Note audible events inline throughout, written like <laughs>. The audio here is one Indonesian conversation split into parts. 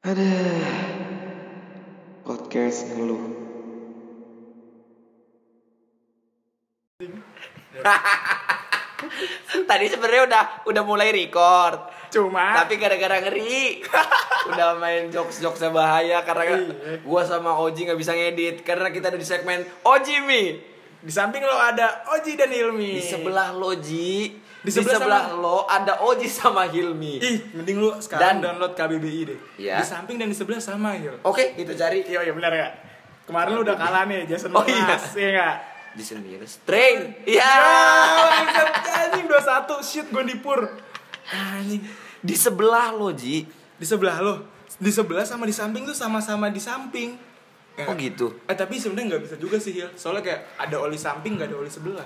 Ada podcast ngeluh. <laughs> Tadi sebenarnya udah udah mulai record. Cuma Tapi gara-gara ngeri Udah main jokes-jokesnya bahaya Karena Iya. gua sama Oji nggak bisa ngedit Karena kita ada di segmen Oji Mi di samping lo ada Oji dan Hilmi. Di sebelah lo Ji Di Di sebelah sebelah, lo ada Oji sama Hilmi Ih, mending lu sekarang Dan- download KBBI deh. Iya. Di samping dan di sebelah sama, Hil. Oke kita cari Iya, iya benar ya. Kemarin lu udah kalah nih, Jason Oh, iya. Mraz, iya enggak? Jason Mraz Train Iya Ya, anjing 21 shit gue dipur. Anjing. Di sebelah lo Ji Di sebelah lo. Di sebelah sama di samping tuh sama-sama di samping. Ya Oh gitu Eh tapi sebenarnya nggak bisa juga sih, Hil. Soalnya kayak ada oli samping, nggak ada oli sebelah.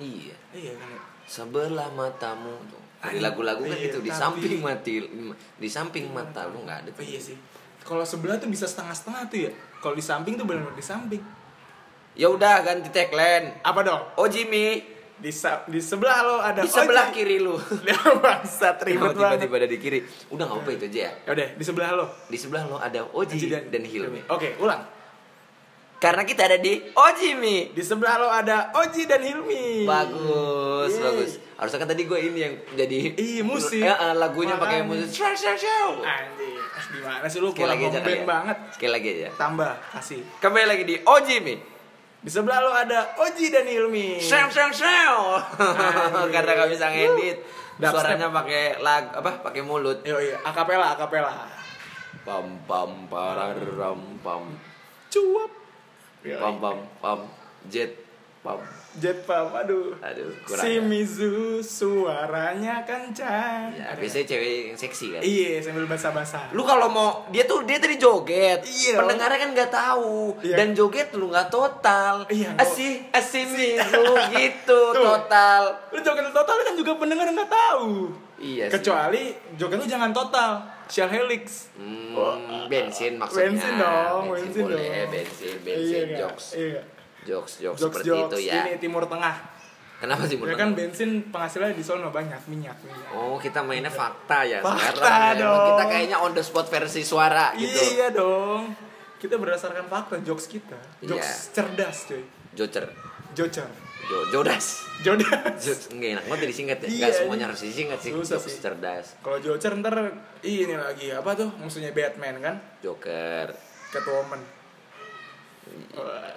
Iya Iya kan? Sebelah matamu tuh. Dari lagu-lagu kan Iya, gitu di tapi- samping mati di samping mata lu nggak ada Oh tuh. iya sih. Kalau sebelah tuh bisa setengah-setengah tuh ya. Kalau di samping tuh benar-benar di samping. Ya udah ganti tagline. Apa dong? Oh Jimmy, Di, di sebelah lo ada di sebelah Oji. kiri lu. <laughs> Bangsat ribet banget. tiba-tiba ada di kiri. Udah nggak apa itu aja ya. Ya udah, di sebelah lo. Di sebelah lo ada Oji dan, Hilmi. Oke, ulang. Karena kita ada di Jimmy. Di sebelah lo ada Oji dan Hilmi. Bagus, Yeay. bagus. Harusnya kan tadi gue ini yang jadi Iya, musik. Ya, lagunya pakai musik. Show, show, show. Gimana sih lu kurang ngeband ya. banget. Sekali lagi aja. Tambah, kasih. Kembali lagi di Jimmy. Di sebelah lo ada Oji dan Hilmi. Show, show, show. Karena gak bisa ngedit. Dubstep. Suaranya pakai lag apa? Pakai mulut. Yo iya, akapela, akapela. Pam pam pararam pam Cuap. Pam pam pam. Jet pam. Jet pump, aduh. Aduh, kurang. Si ya. Mizu suaranya kencang. Ya, biasanya cewek yang seksi kan. Iya, sambil basa-basa. Lu kalau mau dia tuh dia tadi joget. Iya. Pendengarnya kan nggak tahu Iya. dan joget lu nggak total. Iya, Asih asih misu <laughs> gitu Tuh. total. Lu joget total kan juga pendengar nggak tahu. Iya sih. Kecuali joget lu jangan total. Shell helix. Hmm, bensin maksudnya. Bensin dong, bensin, boleh, dong. bensin, Iya, bensin, nggak? jokes, Iya. Jokes, jokes, Jokes seperti jokes itu ya. ini Timur Tengah. Kenapa sih Ya kan bensin penghasilnya di sono banyak minyak minyak. Oh, kita mainnya fakta ya Fakta sekarang. ya. Dong. Kita kayaknya on the spot versi suara gitu. Iya dong. Kita berdasarkan fakta jokes kita. Jokes Iya. cerdas cuy. Jocer, Jocer. jo, jodas. Jodas. Jokes enggak enak banget disingkat ya. Iya, Enggak semuanya ini harus disingkat sih. susah Jokes sih. cerdas. Kalau Jocer ntar ini lagi apa tuh musuhnya Batman kan? Joker. Catwoman.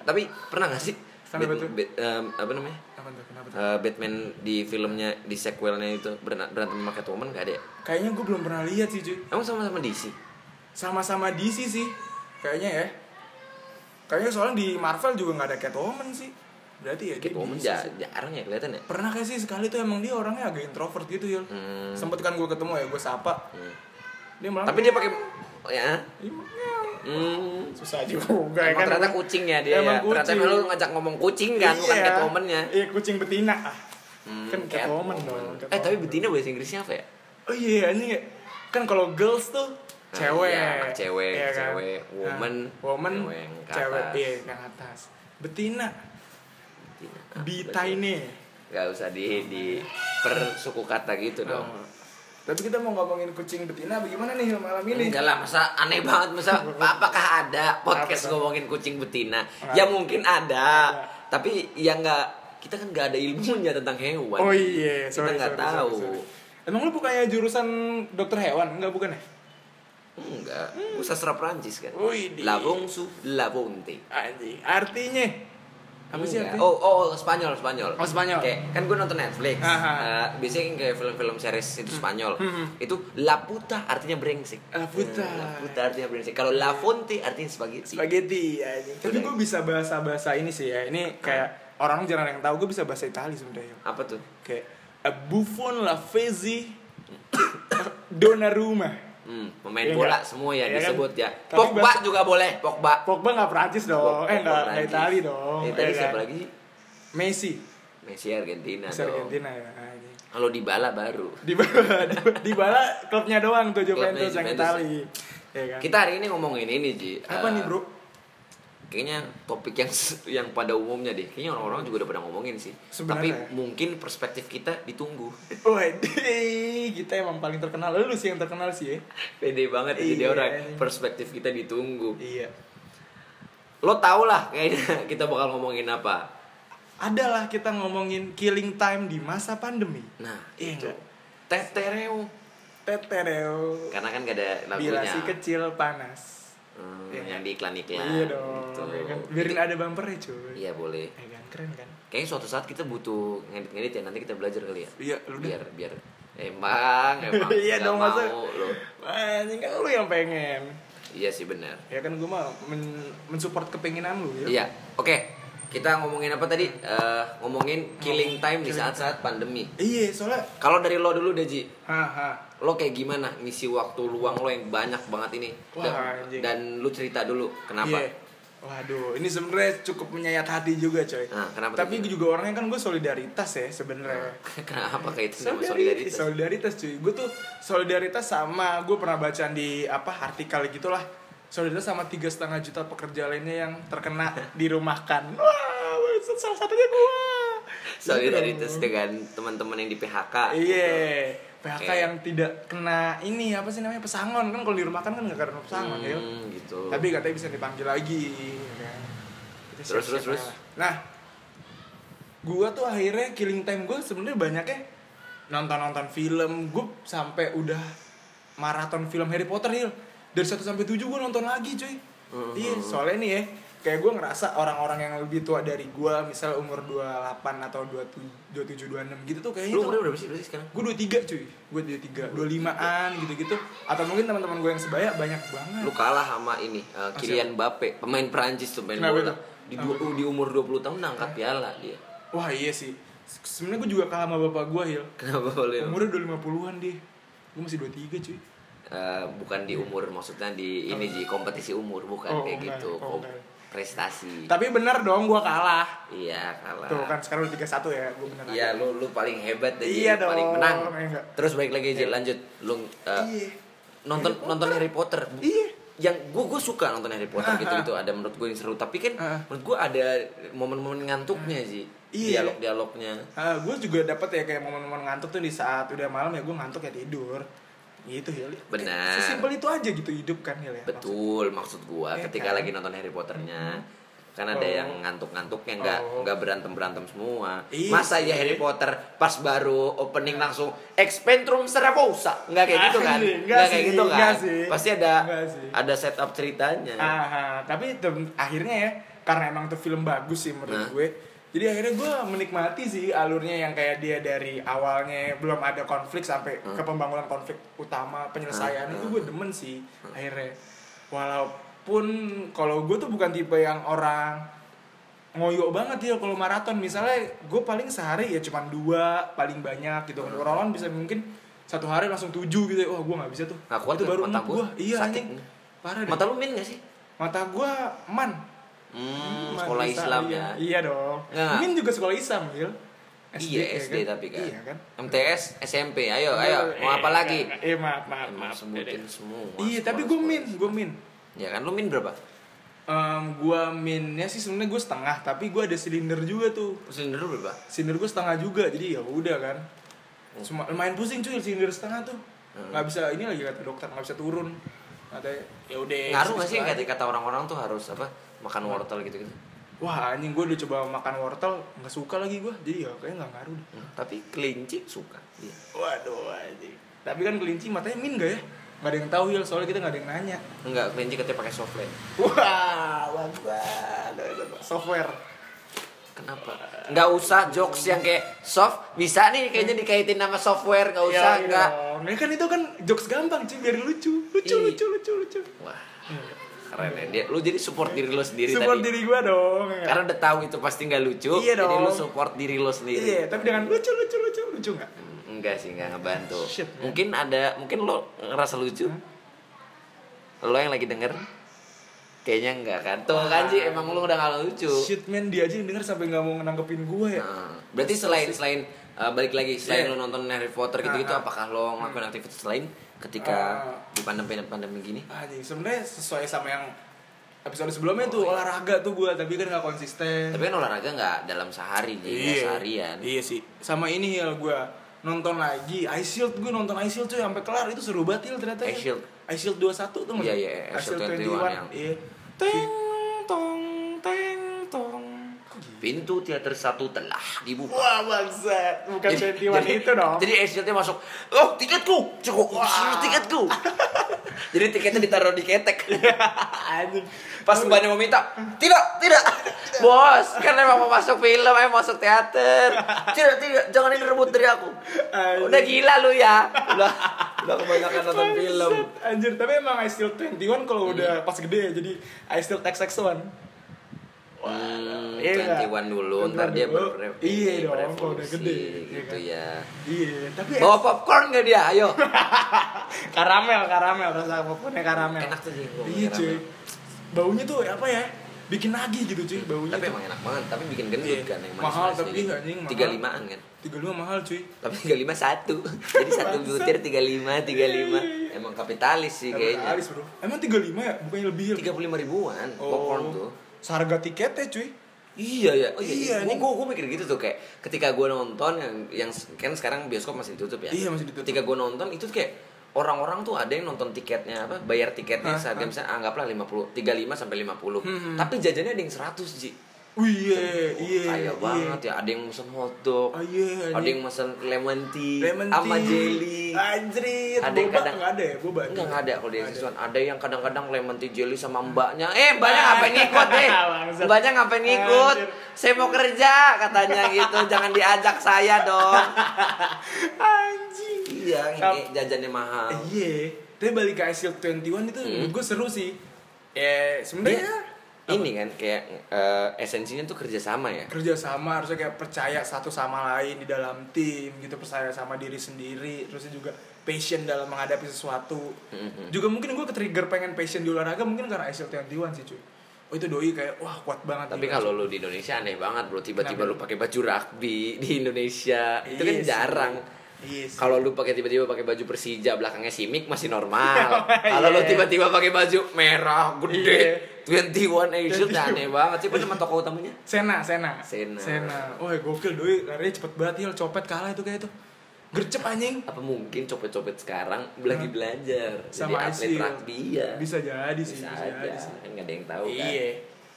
Tapi pernah gak sih Bat-? Bat- em, apa namanya? Apa tuh? Kenapa tuh? Eh, Batman di filmnya di sequelnya itu berantem sama Catwoman gak ada ya? Kayaknya gue belum pernah lihat sih cuy. Emang sama-sama DC? Sama-sama DC sih. Kayaknya ya. Kayaknya soalnya di Marvel juga nggak ada Catwoman sih. Berarti ya dia Catwoman DC ja- sih. jarang ya kelihatan ya? Pernah kayak sih sekali tuh emang dia orangnya agak introvert gitu ya. Hmm. Sempet kan gue ketemu ya, gue sapa. Hmm. Dia malah Tapi dia pakai ya. Iya, Hmm. susah juga <laughs> ya Emang kan. ternyata kucingnya dia Emang ya. Ternyata kucing. emang lu ngajak ngomong kucing kan, bukan Iya. Catwoman-nya. Iya, kucing betina. Ah. Hmm, kan Catwoman dong. Eh tapi betina bahasa Inggrisnya apa ya? Oh iya, ini ya. Kan kalau girls tuh Nah, cewek. iya, cewek, Iya kan? cewek, woman, Nah, woman, cewek cewek, atas. iya yang atas. Betina, Betina. bitine. Gak usah di di per suku kata gitu dong. Tapi kita mau ngomongin kucing betina bagaimana nih malam ini? Enggak lah, masa aneh banget masa <laughs> apakah ada podcast ngomongin kucing betina? Nggak Ya mungkin ada, Ada. tapi yang nggak kita kan nggak ada ilmunya tentang hewan. Oh iya, kita sorry, nggak sorry, tahu. sorry, sorry. Emang lu bukannya jurusan dokter hewan? Enggak bukan ya? Enggak, gue sastra Prancis kan. Wih, di- Labong su labonte. Anjing, artinya apa sih artinya? Oh, oh, Spanyol, Spanyol. Oh, Spanyol. Kayak kan gue nonton Netflix. Aha. Eh, biasanya kan kayak film-film series itu Spanyol. Hmm. Itu la puta artinya brengsek. La puta. Eh, La puta artinya brengsek. Kalau la fonte artinya spaghetti. Spaghetti anjing. Tapi gue bisa bahasa-bahasa ini sih ya. Ini kayak orang jarang yang tahu gue bisa bahasa Itali sebenarnya. Apa tuh? Kayak a buffon la fezi <coughs> Donnarumma. Hmm, pemain Iya bola semua ya Iya kan? disebut ya. Tapi Pogba bahasa- juga boleh, Pogba. Pogba nggak Prancis dong. Pogba eh nggak nggak Prancis. Itali dong. Eh, tadi ya siapa kan? lagi? Messi. Messi Argentina Messi dong. Argentina ya. anjing. Kalau di bala baru. Di bala, di, di bala klubnya doang tuh Juventus yang. Itali. Ya kan? Kita hari ini ngomongin ini, Ji. Apa Eh, nih, Bro? Kayaknya topik yang yang pada umumnya deh. Kayaknya orang-orang juga udah pada ngomongin sih. Tapi Sebenarnya. mungkin perspektif kita ditunggu. <laughs> Waduh, kita emang paling terkenal. Lu sih yang terkenal sih ya. Pede banget ya jadi Iya. orang. Perspektif kita ditunggu. Iya. Lo tau lah kayaknya <laughs> kita bakal ngomongin apa. Adalah kita ngomongin killing time di masa pandemi. Nah, Iya itu. Tetereo. Tetereo. Karena kan gak ada Bila lagunya. si kecil panas. Hmm, Iya. yang di iklan-iklan. Iya dong. gitu. ya kan? Biarin ada bumpernya cuy. Iya boleh. Ya kan keren kan? Kayaknya suatu saat kita butuh ngedit-ngedit ya nanti kita belajar kali ya. Iya, lu deh. biar biar emang <laughs> emang Iya dong, masa- mau lo. Anjing kan lu yang pengen. Iya sih benar. Ya kan gue mah men mensupport kepenginan lu ya. Iya. Oke. Kita ngomongin apa tadi? Eh, ngomongin killing time di saat-saat pandemi. Iya, soalnya Kalau dari lo dulu deh Ji, haha. lo kayak gimana ngisi waktu luang lo yang banyak banget ini? Wah, dan, anjing. dan lu cerita dulu kenapa? Iya. Waduh, ini sebenarnya cukup menyayat hati juga, coy. Nah, kenapa Tapi tuh? juga orangnya kan gue solidaritas ya sebenarnya. <laughs> kenapa kayak itu sama Solidaritas, solidaritas? solidaritas cuy. Gue tuh solidaritas sama gue pernah baca di apa artikel gitulah. Solidaritas sama tiga setengah juta pekerja lainnya yang terkena <laughs> dirumahkan. Wah, salah satunya gue. Solidaritas dengan teman-teman yang di PHK. Iya. PHK Oke. yang tidak kena ini apa sih namanya pesangon kan kalau dirumahkan kan nggak karena pesangon ya. Hmm, gitu. Tapi katanya bisa dipanggil lagi. ya kan. Kita Terus, terus, terus. Nah, gua tuh akhirnya killing time gue sebenarnya banyaknya nonton-nonton film. Gue sampai udah maraton film Harry Potter Hil. Dari 1 sampai 7 gue nonton lagi, cuy. Mhm. Iya, soalnya nih ya, kayak gue ngerasa orang-orang yang lebih tua dari gue, misal umur 28 atau 27, 27 26 gitu tuh kayaknya Lu umurnya berapa sih berarti sekarang? gue 23 cuy. Gue 23 25an gitu-gitu. Atau mungkin teman-teman gue yang sebaya banyak banget. Lu kalah sama ini uh, Kylian Mbappe, pemain Prancis tuh main Kenapa bola. Di, du- di umur 20 tahun angkat piala dia. wah iya sih. Se- sebenarnya gue juga kalah sama bapak gue Hil. Kenapa umurnya udah 50an dia gue masih 23 cuy Eh, bukan di umur maksudnya di ini di kompetisi umur bukan Oh, kayak enggak, gitu. oh, enggak. prestasi. Tapi bener dong gue kalah. Iya kalah. Tuh kan sekarang udah 31 ya gue bener iya lu lu paling hebat deh Iya Ji. paling dong, menang. enggak. terus balik lagi aja lanjut. Lu uh, iya. nonton Harry nonton Harry Potter. Iya. yang gue gue suka nonton Harry Potter Ah, gitu ah. gitu. Ada menurut gue yang seru. Tapi kan Ah. menurut gue ada momen-momen ngantuknya sih Iya. dialog dialognya Ah, gue juga dapet ya kayak momen-momen ngantuk tuh di saat udah malam ya gue ngantuk ya tidur gitu Hil Benar. sesimpel itu aja gitu hidup kan Hil ya betul maksud gue Iya ketika kan? lagi nonton Harry Potternya kan ada Oh. yang ngantuk-ngantuknya nggak Oh. nggak berantem berantem semua Iya masa ya. Harry Potter pas baru opening langsung Expentrum Seravosa nggak kayak gitu kan <laughs> nggak kayak sih, gitu kan sih. pasti ada sih. ada setup ceritanya Ah, ah, tapi tem- akhirnya ya karena emang tuh film bagus sih menurut Nah. gue. Jadi akhirnya gue menikmati sih alurnya yang kayak dia dari awalnya belum ada konflik sampai Hmm. ke pembangunan konflik utama penyelesaian Hmm. itu gue demen sih akhirnya. Walaupun kalau gue tuh bukan tipe yang orang ngoyo banget ya kalau maraton misalnya gue paling sehari ya cuman dua paling banyak gitu Hmm. orang-orang bisa mungkin satu hari langsung tujuh gitu wah gue nggak bisa tuh Nggak kuat itu baru mata gue iya sakit. parah deh mata lu min gak sih mata gua man hmm, sekolah bisa, Islam iya. ya? Iya dong. Nggak. Min juga sekolah Islam Gil iya ya SD tapi kan. iya kan? MTS SMP ayo ayo. Mau apa lagi? eh maaf maaf Emang maaf. sebutin semua. Iya tapi gue min gue min. Ya kan lu min berapa? Em, gua minnya sih sebenarnya gue setengah tapi gue ada silinder juga tuh. Silinder lu berapa? Silinder gue setengah juga jadi ya udah kan. Cuma lumayan pusing cuy silinder setengah tuh. Hmm. nggak bisa ini lagi kata dokter nggak bisa turun. Katanya ya udah ngaruh gak sih kata kata orang-orang tuh harus apa makan wortel gitu gitu wah anjing gue udah coba makan wortel nggak suka lagi gue jadi ya kayaknya nggak ngaruh deh Hmm, tapi kelinci suka iya. Waduh anjing. Tapi kan kelinci matanya min gak ya? Gak ada yang tahu Hil, soalnya kita gak ada yang nanya. enggak kelinci katanya pakai softland Wah, bagus. Software. kenapa nggak usah jokes yang kayak soft bisa nih kayaknya dikaitin sama software nggak usah Ya, nggak iya dong. Ya kan itu kan jokes gampang cuy, biar lucu. Lucu, Iya. lucu, lucu, lucu. wah keren ya dia lu jadi support diri lu sendiri Support tadi diri gua dong. ya. karena udah tahu itu pasti nggak lucu Iya jadi lu dong. support diri lu sendiri Iya, tapi dengan lucu, lucu, lucu, lucu gak? Hmm, enggak sih nggak ngebantu Shit, man. mungkin ada mungkin lo ngerasa lucu lo yang lagi denger kayaknya enggak kan tuh kan sih emang lo udah gak lucu Shit man, dia aja yang denger sampai gak mau nanggepin gue ya. Nah, berarti selain selain uh, balik lagi selain Iya. lo nonton Harry Potter gitu-gitu Ah, ah. apakah lo ngelakuin aktivitas lain ketika Ah. di pandemi pandemi gini Anjing, sebenarnya sesuai sama yang episode sebelumnya tuh olahraga tuh gue tapi kan nggak konsisten Tapi kan olahraga nggak dalam sehari, jadi nggak seharian. iya sih sama ini ya gue nonton lagi Ice Shield gue nonton Ice Shield cuy sampai kelar itu seru banget Hil, ternyata Ice Shield. Ice Shield 21 tuh nggak Iya, sih? iya, Ice Shield 21 yang- iya teng tong Pintu teater satu telah dibuka. wah bangsat bukan Jadi- 21 jadi- itu dong Jadi Shield-nya masuk. Oh, tiketku. Cukup. Wah. tiketku. <laughs> jadi tiketnya ditaruh di ketek. <laughs> anjing Pas mbaknya mau minta, tidak, tidak, <laughs> bos, kan emang mau masuk film, emang masuk teater, tidak, tidak, jangan ini rebut dari aku. Udah gila lu ya, udah, udah kebanyakan nonton film. Anjir tapi emang I Still 21 kalau udah pas gede ya jadi I Still XX1 Hmm, Iya nggak? 21 dulu, ntar dia dulu. ber Iya dong, berevolusi, kalau udah gede, iya gitu kan? ya. iya tapi Bawa popcorn gak dia? Ayo. <laughs> karamel karamel rasa popcornnya karamel Enak tuh sih, iya cuy baunya tuh apa ya bikin nagih gitu cuy baunya Tapi tuh. emang enak banget, tapi bikin gendut Iya. kan yang Mahal, manis-manis tapi gitu. anjing, mahal. Tiga limaan kan. 35 mahal cuy Tapi 35 satu. <laughs> Jadi satu butir 35, 35. Iya, iya. Emang kapitalis sih kayaknya. Kapitalis, bro emang 35 ya bukannya lebih ya? 35 ribuan popcorn tuh. Seharga tiketnya cuy Iya ya. Oh Iya, iya. anjing. Gue gue mikir gitu tuh kayak ketika gue nonton yang yang kan sekarang bioskop masih ditutup ya. Iya, masih ditutup. Ketika gue nonton itu tuh kayak orang-orang tuh ada yang nonton tiketnya apa bayar tiketnya Hah, seharga hah. misalnya anggaplah 50 35 sampai 50 Hmm. tapi jajannya ada yang 100 ji Wih, iya, iya, kaya iya. banget ya ada yang mesen hotdog Oh, iya, ada anjing. yang mesen lemon tea lemon sama tea. jelly Anjrit, Ada yang kadang- nggak ada ya, boba. Enggak nggak ada kalau di. Siswan. Ada yang kadang-kadang lemon tea jelly sama mbaknya. Eh mbaknya ngapain <laughs> ngikut deh? Mbaknya ngapain ngikut? Anjir. Saya mau kerja katanya gitu. Jangan diajak saya dong. <laughs> Anjing. Iya, jajannya mahal. Eh, Iya, tapi balik ke Shield 21 itu Hmm. gue seru sih. Ya, sebenarnya Dia ini kan kayak eh, esensinya tuh kerjasama ya. kerja sama harusnya kayak percaya satu sama lain di dalam tim gitu percaya sama diri sendiri terusnya juga passion dalam menghadapi sesuatu Mhm. juga mungkin gue ke-trigger pengen passion di olahraga mungkin karena ISL 21 sih cuy oh itu doi kayak wah kuat banget Tapi kalau lu di Indonesia aneh banget bro. Tiba-tiba Kenapa? lu pakai baju rugby di Indonesia. Itu kan Iya jarang. Sih. Kalau lu pakai tiba-tiba pakai baju Persija belakangnya Simic masih normal. <laughs> Iya. Kalau lu tiba-tiba pakai baju merah gede 21 Asian 21. aneh banget. Siapa nama tokoh utamanya? Sena, Sena. Sena. Sena. Wah, gokil doi, larinya cepet banget Hil, copet kalah itu kayak itu. Gercep anjing. Apa mungkin copet-copet sekarang lagi belajar Sama jadi atlet rugby ya? Bisa jadi sih, Bisa bisa, aja. jadi sih. Kan nggak ada yang tahu kan. Iya.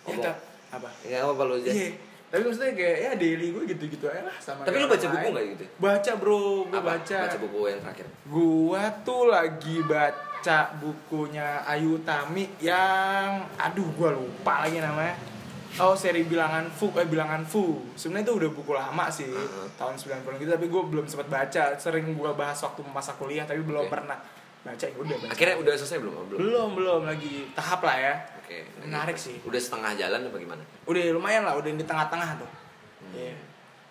Ya, apa? Enggak apa-apa lu aja. Iya. Tapi maksudnya kayak ya daily gue gitu-gitu aja lah sama Tapi lu baca buku nggak gitu? Baca bro, gue baca. Baca buku yang terakhir. Gua tuh lagi baca bukunya Ayu Tami yang aduh gua lupa lagi namanya. Oh seri bilangan Fu, eh bilangan Fu. Sebenarnya itu udah buku lama sih, Heeh. tahun 90 gitu tapi gue belum sempat baca. Sering gua bahas waktu masa kuliah tapi belum Oke. pernah baca ya udah baca. Akhirnya udah selesai belum? Belum. belum belum lagi tahap lah ya. Oke. Menarik sih. Udah setengah jalan apa gimana? Udah lumayan lah, udah di tengah-tengah tuh. Iya.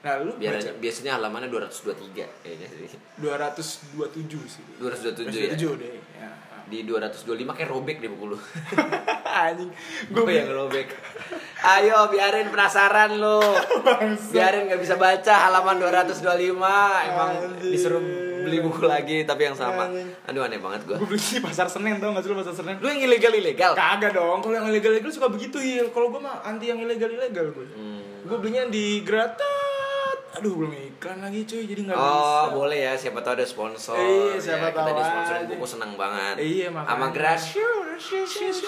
Nah, lu Biar baca biasanya halamannya 223 kayaknya sih. 227 sih. 227 ya. 227 deh. Ya. Di 225 kayak robek deh buku lu. <laughs> Anjing. Gue Gue yang robek. Ayo biarin penasaran lu. <laughs> Biarin nggak bisa baca halaman 225 emang Anjing. disuruh beli buku lagi tapi yang sama. Anjing. Aduh aneh banget gua. gue beli di pasar Senen tau gak sih lu pasar Senen? Lu yang ilegal ilegal. Kagak dong, kalau yang ilegal ilegal suka begitu ya. Kalau gue mah anti yang ilegal ilegal gue. Hmm. Gue belinya di Gratat. Aduh belum iklan lagi cuy, jadi nggak bisa. Oh boleh ya siapa tahu ada sponsor. Iya, siapa ya, kita tahu disponsorin aja. buku senang banget. Iya, makanya. Sama Gracious.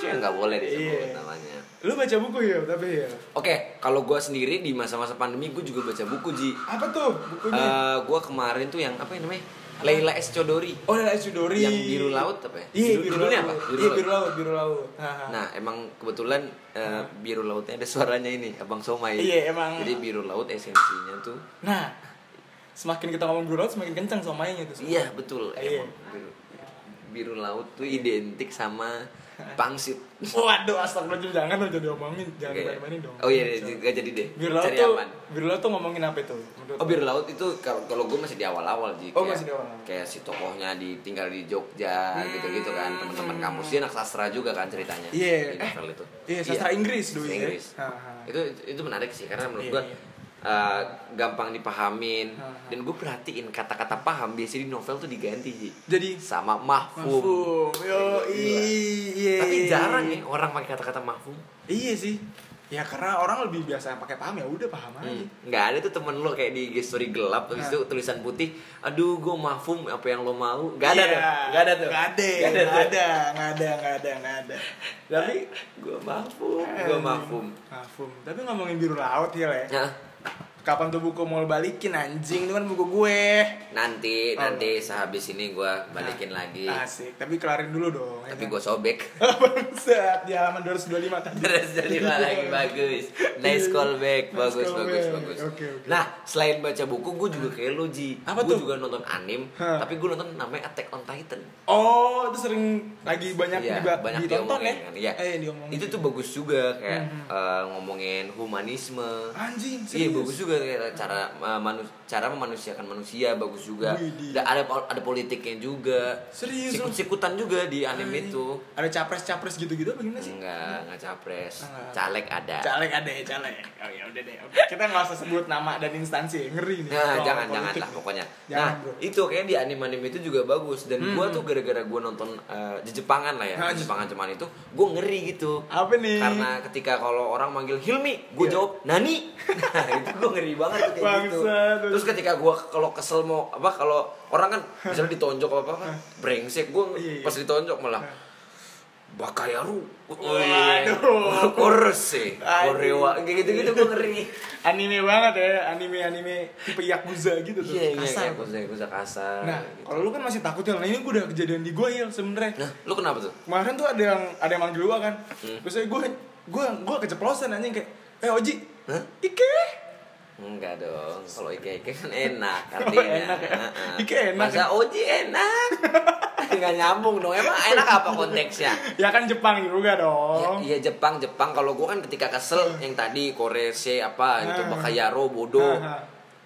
Enggak boleh disebut Iya. namanya. Lu baca buku ya, tapi ya. Oke, kalau gua sendiri di masa-masa pandemi gua juga baca buku Ji. Apa tuh bukunya? Eh, gua kemarin tuh yang apa ya namanya? Leila S Chodori. oh, Lala Sudori. Yang biru laut apa ya? Iya, Judul- biru judulnya laut. apa? Biru Iya, laut. biru laut, biru laut. Nah, emang kebetulan eh, biru lautnya ada suaranya ini, Abang Somai. Iya, emang. Jadi biru laut esensinya tuh Nah, semakin kita ngomong biru laut semakin kencang somainya tuh. Iya, betul. Iya. Emang biru, biru laut tuh identik sama pangsit. Waduh, astagfirullahaladzim, jangan dong jadi omongin, jangan Oke. main-mainin dong. Oh iya, gak jadi deh. Biru laut Cari tuh, aman. biru laut tuh ngomongin apa itu? Menurut Oh biru laut itu kalau kalau gue masih di awal-awal sih. Oh, kayak, masih di awal-awal. Kayak si tokohnya di tinggal di Jogja Hmm. gitu-gitu kan. Teman-teman kampus dia anak sastra juga kan ceritanya. Iya, Di eh, itu. Iya, sastra Inggris dulu ya. Inggris. Ha. Itu itu menarik sih karena menurut Iya, gue iya. Uh, gampang dipahamin Ha, ha. dan gue perhatiin kata-kata paham biasanya di novel tuh diganti Ji. Jadi sama mahfum. Mafhum, yo Gila. iya. Tapi jarang ya orang pakai kata-kata mafhum Iya sih. Ya karena orang lebih biasa pakai paham ya udah paham aja. Hmm. nggak ada tuh temen lo kayak di story gelap habis Nah. itu tulisan putih aduh gue mafhum apa yang lo mau nggak ada Iya. tuh nggak ada tuh Nggak ada. Nggak Nggak tuh. ada. Nggak ada. Nggak ada. Nggak ada. Tapi gue mafhum gue mafhum Mafhum. Tapi ngomongin biru laut ya, Le. nah Kapan tuh buku mau balikin anjing? Itu kan buku gue. nanti Oh. nanti sehabis ini gue balikin lagi Asik. Tapi kelarin dulu dong. ya tapi kan? gue sobek <laughs> Bangsat di halaman 225 tadi. Terus jadi lagi <laughs> bagus. Nice callback, Nice bagus, bagus, callback. bagus. Oke, oke. Nah, selain baca buku, gue juga kayak lo Ji. Apa Gue tuh? juga nonton anim, Hah. tapi gue nonton namanya Attack on Titan. Oh, itu sering lagi banyak Iya, diba- banyak ditonton ya? kan. Iya. Eh, diomongin. Itu tuh bagus juga kayak Mhm. eh, ngomongin humanisme. anjing, Iya serius. bagus juga cara uh, manu- cara memanusiakan manusia bagus juga. Ada ada politiknya juga. Serius? Sikut-sikutan juga di anime Anjing. itu. Ada capres-capres gitu-gitu apa gimana sih? Enggak, enggak capres. Enggak. Caleg ada. Caleg ada ya, caleg. Oh ya udah deh. Oke. Kita nggak usah sebut nama dan instansi, ngeri nih. Nah, jangan jangan lah pokoknya. Jangan, nah, bro. itu kayak di anime-anime itu juga bagus dan Hmm, gua hmm. tuh gara-gara gua nonton uh, Jepangan lah ya. Nah, Jepangan cuman itu gua ngeri gitu. Apa nih? Karena ketika kalau orang manggil Hilmi, gua Iya. jawab Nani. <laughs> nah, itu gua ngeri banget kayak gitu. Bangsat. Terus ketika gua kalau kesel mau apa kalau orang kan <laughs> misalnya ditonjok apa apa, brengsek gua Iya, iya. pas ditonjok malah Bakayaru. Waduh. <laughs> Kurus sih. Anjing. Korewa kayak gitu-gitu gua ngeri. anime banget ya, anime-anime tipe yakuza gitu tuh. Iya, iya, Kasar. kayak kuza kuza kasar. Nah, gitu. kalau lu kan masih takut ya. Nah, ini gue udah kejadian di gue ya sebenarnya. Nah, lu kenapa tuh? Kemarin tuh ada yang ada yang manggil gua kan. Hmm. Terus gue gue gue keceplosan anjing kayak, "Eh Oji, Hah? Ike." Enggak dong, kalau ike ike kan enak <laughs> Oh, artinya. enak ya? Heeh. Ike enak Masa oji enak? <laughs> Enggak nyambung dong. Emang enak apa konteksnya? Ya kan Jepang juga Ya, dong. iya Jepang Jepang kalau gua kan ketika kesel yang tadi Korese apa itu Ah. Bakayaro bodoh Ah, ah.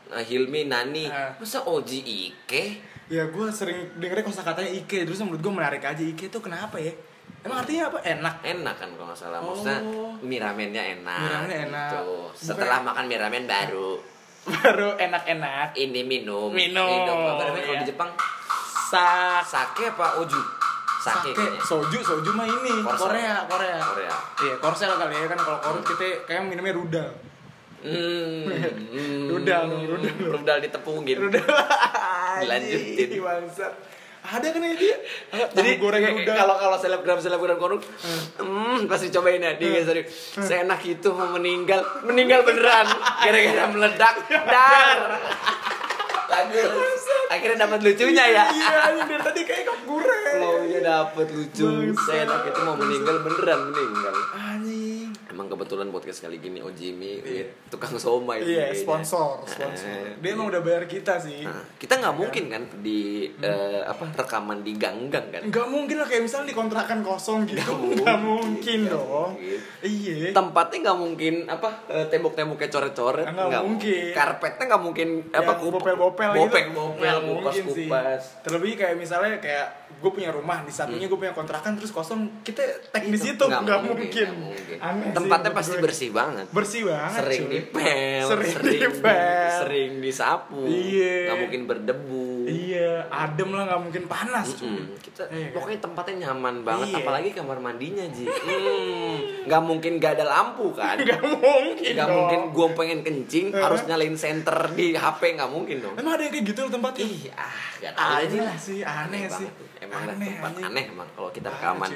nah, Hilmi Nani masa Oji Ike Ya gue sering dengernya kosa katanya Ike Terus menurut gue menarik aja Ike tuh kenapa ya Emang artinya apa? Enak enak kan kalau nggak salah Oh. maksudnya mie ramennya enak Mie ramennya enak. gitu. Bukan- setelah makan mie ramen baru <laughs> Baru enak-enak ini minum Minum, apa namanya kalau iya. di Jepang Sak sake apa oju sake, Sake, soju, soju mah ini Korsel. Korea, Korea. Korea. Iya, korsel kali ya kan kalau korut kita kayak minumnya rudal. Hmm, hmm. <laughs> Rudal rudal. Rudal ditepungin. Rudal. <laughs> Dilanjutin. Bangsat. Ada kan ya dia Jadi goreng rudal. kalau kalau selebgram selebgram korup, hmm, pasti cobain ya. Dia sorry, seenak itu mau meninggal, meninggal beneran, <laughs> gara-gara meledak, dar. Bagus. Akhirnya dapat lucunya ya. Iya, dari tadi kayak kok goreng Flownya dapet lucu. Seenak itu mau meninggal beneran meninggal. Emang kebetulan podcast kali gini Ojimi with tukang somai. Iya, kayaknya. sponsor, sponsor. Eh, Dia emang udah bayar kita sih. Nah, kita nggak mungkin kan di eh, apa rekaman di gang-gang kan? Nggak mungkin lah kayak misalnya di kontrakan kosong gitu. Nggak mungkin, mungkin nggak dong. mungkin. Iya. Tempatnya nggak mungkin apa eh, tembok-temboknya coret-coret. Nggak mungkin. Karpetnya nggak mungkin apa Yang kup- bopel-bopel gitu. bopel-bopel, Nggak mungkin sih. kupas-kupas. Terlebih kayak misalnya kayak gue punya rumah di satunya gue punya kontrakan terus kosong kita tag di situ Nggak mungkin, mungkin. Aneh Tempatnya pasti gue. bersih banget. bersih banget. Sering cuy. dipel, Sering di- dipel. sering disapu, Iya. nggak mungkin berdebu. Iya, adem lah nggak mungkin panas. cuy. Mm-mm. Kita Iya. pokoknya tempatnya nyaman banget, Iya. apalagi kamar mandinya Ji. Hmm, nggak mungkin gak ada lampu kan? <laughs> Nggak mungkin. Gak dong. mungkin gue pengen kencing Eh. harus nyalain senter di HP nggak mungkin dong. Emang ada yang kayak gitu loh tempatnya? Ih, ah, gak tahu aja Aneh lah. sih, aneh sih. banget. Emang Aneh, tempat anjing. aneh emang kalau kita rekaman.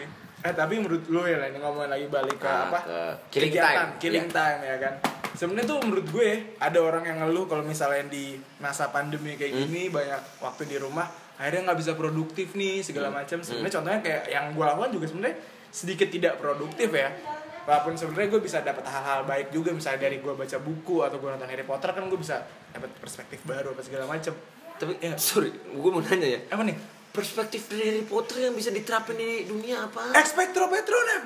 Eh tapi menurut lu ya lah ini ngomongin lagi balik ke Nah, apa? ke killing Kegiatan, time. killing Iya. time ya kan. Sebenarnya tuh menurut gue ada orang yang ngeluh kalau misalnya di masa pandemi kayak Hmm. gini banyak waktu di rumah akhirnya nggak bisa produktif nih segala Hmm. macam. Sebenarnya contohnya kayak yang gue lakukan juga sebenarnya sedikit tidak produktif ya. Walaupun sebenarnya gue bisa dapat hal-hal baik juga misalnya dari gue baca buku atau gue nonton Harry Potter kan gue bisa dapat perspektif baru apa segala macam. Tapi Ya. sorry, gue mau nanya ya. Apa nih? Perspektif dari Harry Potter yang bisa diterapin di dunia apa? Expectro Patronum.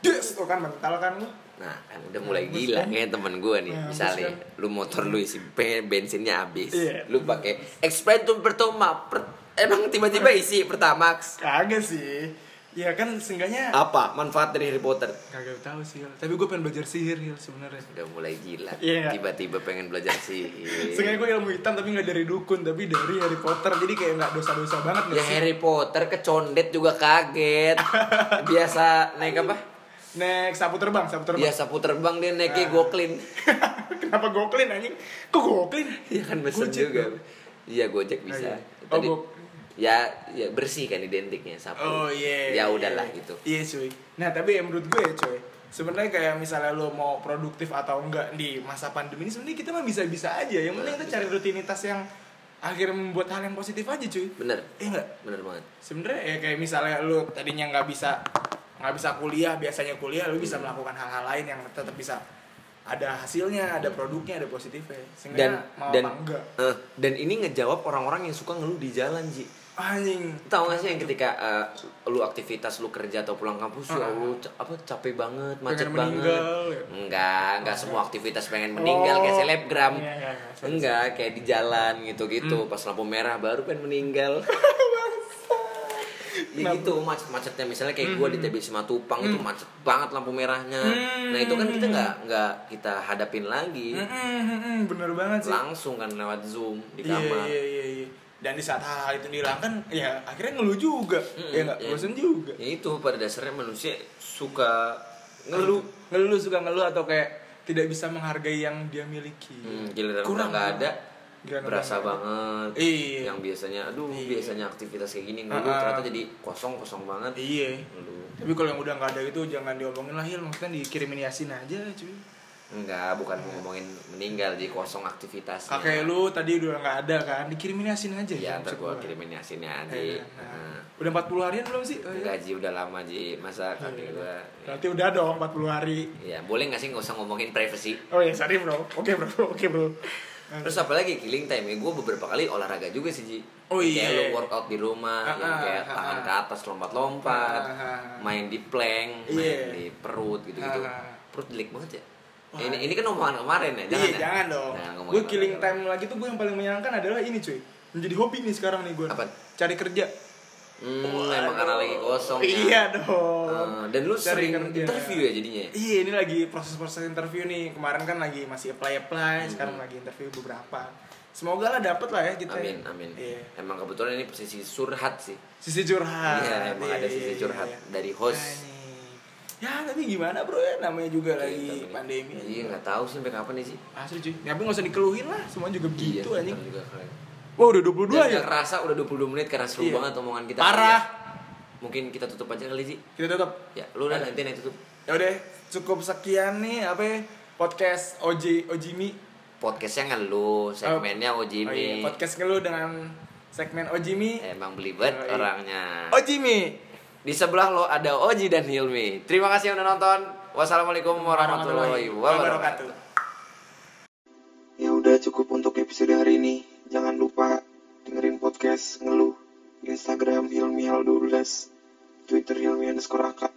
Des, tuh kan mental kan lu. Nah, kan udah mulai gila kan? kayak temen gue nih. Nah, Misalnya, terus lu motor lu isi bensinnya habis. Iya. Lu pakai Expentum pertama. Per- emang tiba-tiba isi Pertamax. Kagak sih. Ya kan seenggaknya Apa manfaat dari Harry Potter? kagak tahu sih Hil. tapi gue pengen belajar sihir Hil sebenarnya Udah mulai gila. Iya. Tiba-tiba pengen belajar sihir. Seenggaknya gue ilmu hitam tapi nggak dari dukun tapi dari Harry Potter jadi kayak nggak dosa-dosa banget Ya sih? Harry Potter kecondet juga kaget. <laughs> Biasa naik apa? Next sapu terbang, sapu terbang. Biasa puter terbang dia naiknya Ah. goklin. <laughs> Kenapa goklin anjing? Kok goklin? Iya kan mesen Gojek juga. Iya Gojek bisa. Oh, iya. Oh, Tadi go- ya ya bersih kan identiknya sapu. Oh iya. Ya iya, udahlah iya. gitu. Iya cuy. Nah tapi ya menurut gue ya cuy. Sebenarnya kayak misalnya lo mau produktif atau enggak di masa pandemi ini sebenarnya kita mah bisa-bisa aja. Yang penting kita cari rutinitas yang akhirnya membuat hal yang positif aja cuy. Bener. Eh enggak? Bener banget. Sebenarnya ya kayak misalnya lo tadinya nggak bisa nggak bisa kuliah biasanya kuliah lo bisa melakukan hal-hal lain yang tetap bisa ada hasilnya, ada produknya, ada positifnya. Sehingga Dan mau dan apa enggak? eh, dan ini ngejawab orang-orang yang suka ngeluh di jalan, Ji. Anjing. Tahu gak sih yang ketika eh, lu aktivitas lu kerja atau pulang kampus ya Ah. lu ca- apa capek banget, macet banget. ya? Enggak, enggak semua aktivitas pengen meninggal kayak Oh. selebgram. Iya, iya, iya. Enggak, kayak di jalan gitu-gitu Hmm. pas lampu merah baru pengen meninggal. <laughs> ya Kenapa? gitu macet-macetnya misalnya kayak gua di TBC Matupang itu macet banget lampu merahnya. Hmm. Nah, itu kan kita nggak nggak kita hadapin lagi. Mm-mm, mm-mm, bener banget sih. Langsung kan lewat Zoom di Iya, kamar. iya, iya, iya. Dan di saat hal-hal itu dihilangkan, ya akhirnya ngeluh juga. Mm, ya nggak, bosan juga. Ya itu pada dasarnya manusia suka ngeluh. Ngeluh suka ngeluh atau kayak tidak bisa menghargai yang dia miliki. Hmm, giliran Kurang nggak ada, Giliran berasa ada. banget. Iya. Yang biasanya, aduh Iya. biasanya aktivitas kayak gini ngeluh ah. ternyata jadi kosong kosong banget. Iya. Ngeluh. Tapi kalau yang udah nggak ada itu jangan diomongin lah Hil, maksudnya dikirimin yasin aja cuy. Enggak, bukan mau ngomongin meninggal jadi kosong aktivitasnya. Kakek lu tadi udah nggak ada kan, dikirimin yasin aja. Ya, Maksud ntar gua kirimin yasinnya aja. Eh, Nah. nah. Udah 40 harian belum sih? Oh, iya. Enggak Ji, udah lama Ji. Masa kakek gua. Berarti udah dong 40 hari. Ya, boleh nggak sih nggak usah ngomongin privacy? Oh ya, sorry bro. Oke bro, <laughs> oke bro. Terus apalagi killing time ya, gue beberapa kali olahraga juga sih Ji Oh, Kayak iya. lu workout di rumah, Ah, yang ah, kayak ah, tangan ah. ke atas lompat-lompat Ah. Main di plank, main Iya. di perut gitu-gitu. Perut delik banget ya Wah. ini, ini kan omongan kemarin ya, jangan iya, ya? jangan dong. Ngomongin gue killing time lagi tuh gue yang paling menyenangkan adalah ini cuy. Menjadi hobi nih sekarang nih gue. Apa? Cari kerja. Hmm, emang karena lagi kosong ya. Iya dong. Ah, Dan lu Cari sering kerja. interview ya jadinya ya? Iya ini lagi proses-proses interview nih. Kemarin kan lagi masih apply-apply, sekarang lagi interview beberapa. Semoga lah dapet lah ya kita. Amin, amin Iya. Emang kebetulan ini posisi surhat sih Sisi curhat. Iya, emang ada sisi iya, curhat iya. dari host Anjing. Ya tapi gimana bro ya namanya juga lagi Kita- pandemi. Iya, nggak tahu sih sampai kapan nih sih Asli cuy. Ya, tapi gak usah dikeluhin lah, semua juga begitu Iya, anjing. juga keren. Wah udah 22 Dan ya. nggak kerasa udah 22 menit karena seru Iya. banget omongan kita. Parah. Mungkin kita tutup aja kali sih. Kita tutup. Ya, lu udah nanti nanti tutup. Ya udah, cukup sekian nih apa ya, podcast OJ Ojimi. Podcastnya ngeluh, segmennya Oh Ojimi. iya, podcast ngeluh dengan segmen Ojimi. Emang belibet Oh, iya. orangnya. Ojimi. Di sebelah lo ada Oji dan Hilmi. Terima kasih yang udah nonton. Wassalamualaikum warahmatullahi wabarakatuh. Ya udah cukup untuk episode hari ini. Jangan lupa dengerin podcast ngeluh Instagram Hilmi 12 Twitter Hilmi underscore Aka